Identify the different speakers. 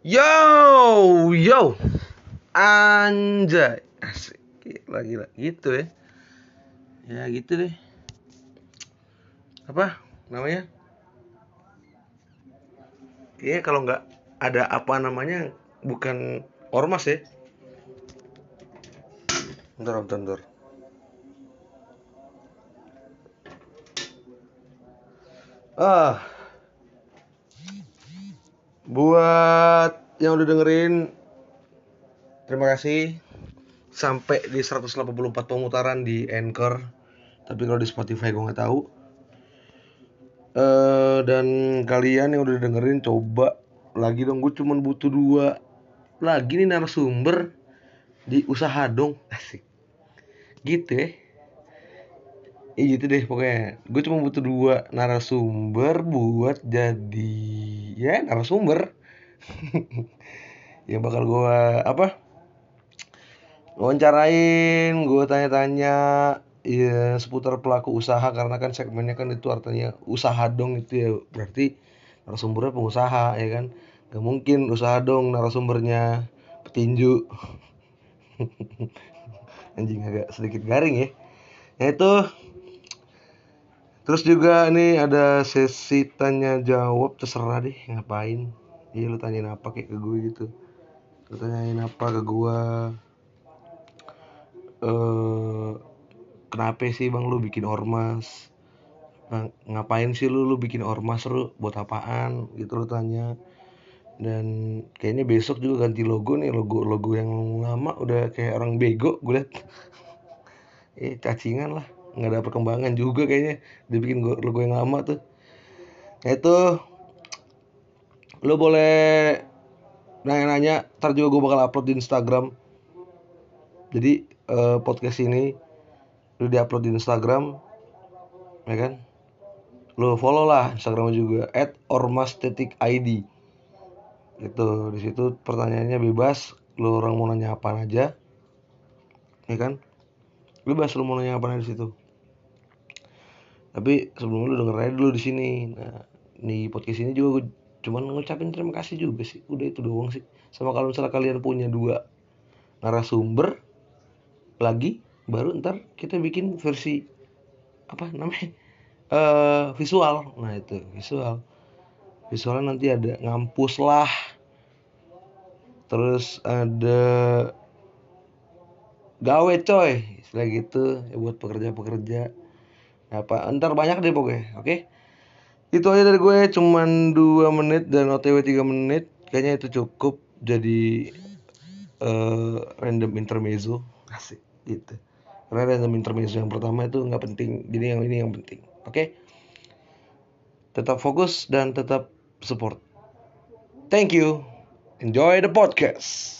Speaker 1: Yo, yo, anjay, asik, gila, gila, gitu ya, ya gitu deh, apa namanya? Iya kalau nggak ada apa namanya bukan ormas ya. Bentar, bentar, bentar. Ah, buat yang udah dengerin, terima kasih. Sampai di 184 pemutaran di Anchor. Tapi kalau di Spotify gue nggak tahu. Eh dan kalian yang udah dengerin coba lagi dong. Gue cuman butuh dua lagi nih narasumber di usaha dong. Asik. Gitu ya. Iya gitu deh pokoknya. Gue cuma butuh dua narasumber buat jadi ya narasumber. yang bakal gue apa? Wawancarain, gue tanya-tanya ya seputar pelaku usaha karena kan segmennya kan itu artinya usaha dong itu ya berarti narasumbernya pengusaha ya kan gak mungkin usaha dong narasumbernya petinju anjing agak sedikit garing ya ya itu terus juga nih ada sesi tanya jawab terserah deh ngapain? Iya lu tanyain apa kayak ke gue gitu. Lu tanyain apa ke gue eh kenapa sih bang lu bikin ormas? Ng- ngapain sih lu lu bikin ormas lu buat apaan? Gitu lu tanya. Dan kayaknya besok juga ganti logo nih logo logo yang lama udah kayak orang bego gue liat. Eh cacingan lah nggak ada perkembangan juga kayaknya. Dibikin go- logo yang lama tuh. Nah, itu lu boleh nanya-nanya ntar juga gue bakal upload di Instagram. Jadi eh, podcast ini lu diupload di Instagram ya kan? Lu follow lah Instagramnya juga at ormastetic.id itu di situ pertanyaannya bebas lu orang mau nanya apa aja ya kan? Bebas lu mau nanya apa aja di situ tapi sebelum lu denger aja dulu di sini. Nah di podcast ini juga gue cuman ngucapin terima kasih juga sih. Udah itu doang sih. Sama kalau misalnya kalian punya dua narasumber lagi baru ntar kita bikin versi apa namanya eh visual. Nah itu visual. Visualnya nanti ada ngampus lah. Terus ada gawe coy. Istilah gitu ya buat pekerja-pekerja apa? Ntar banyak deh pokoknya oke? Itu aja dari gue cuman 2 menit dan otw 3 menit. Kayaknya itu cukup jadi eh, random intermezzo. Asik gitu. Karena random intermezzo yang pertama itu nggak penting. Jadi yang ini yang penting oke? Tetap fokus dan tetap support. Thank you. Enjoy the podcast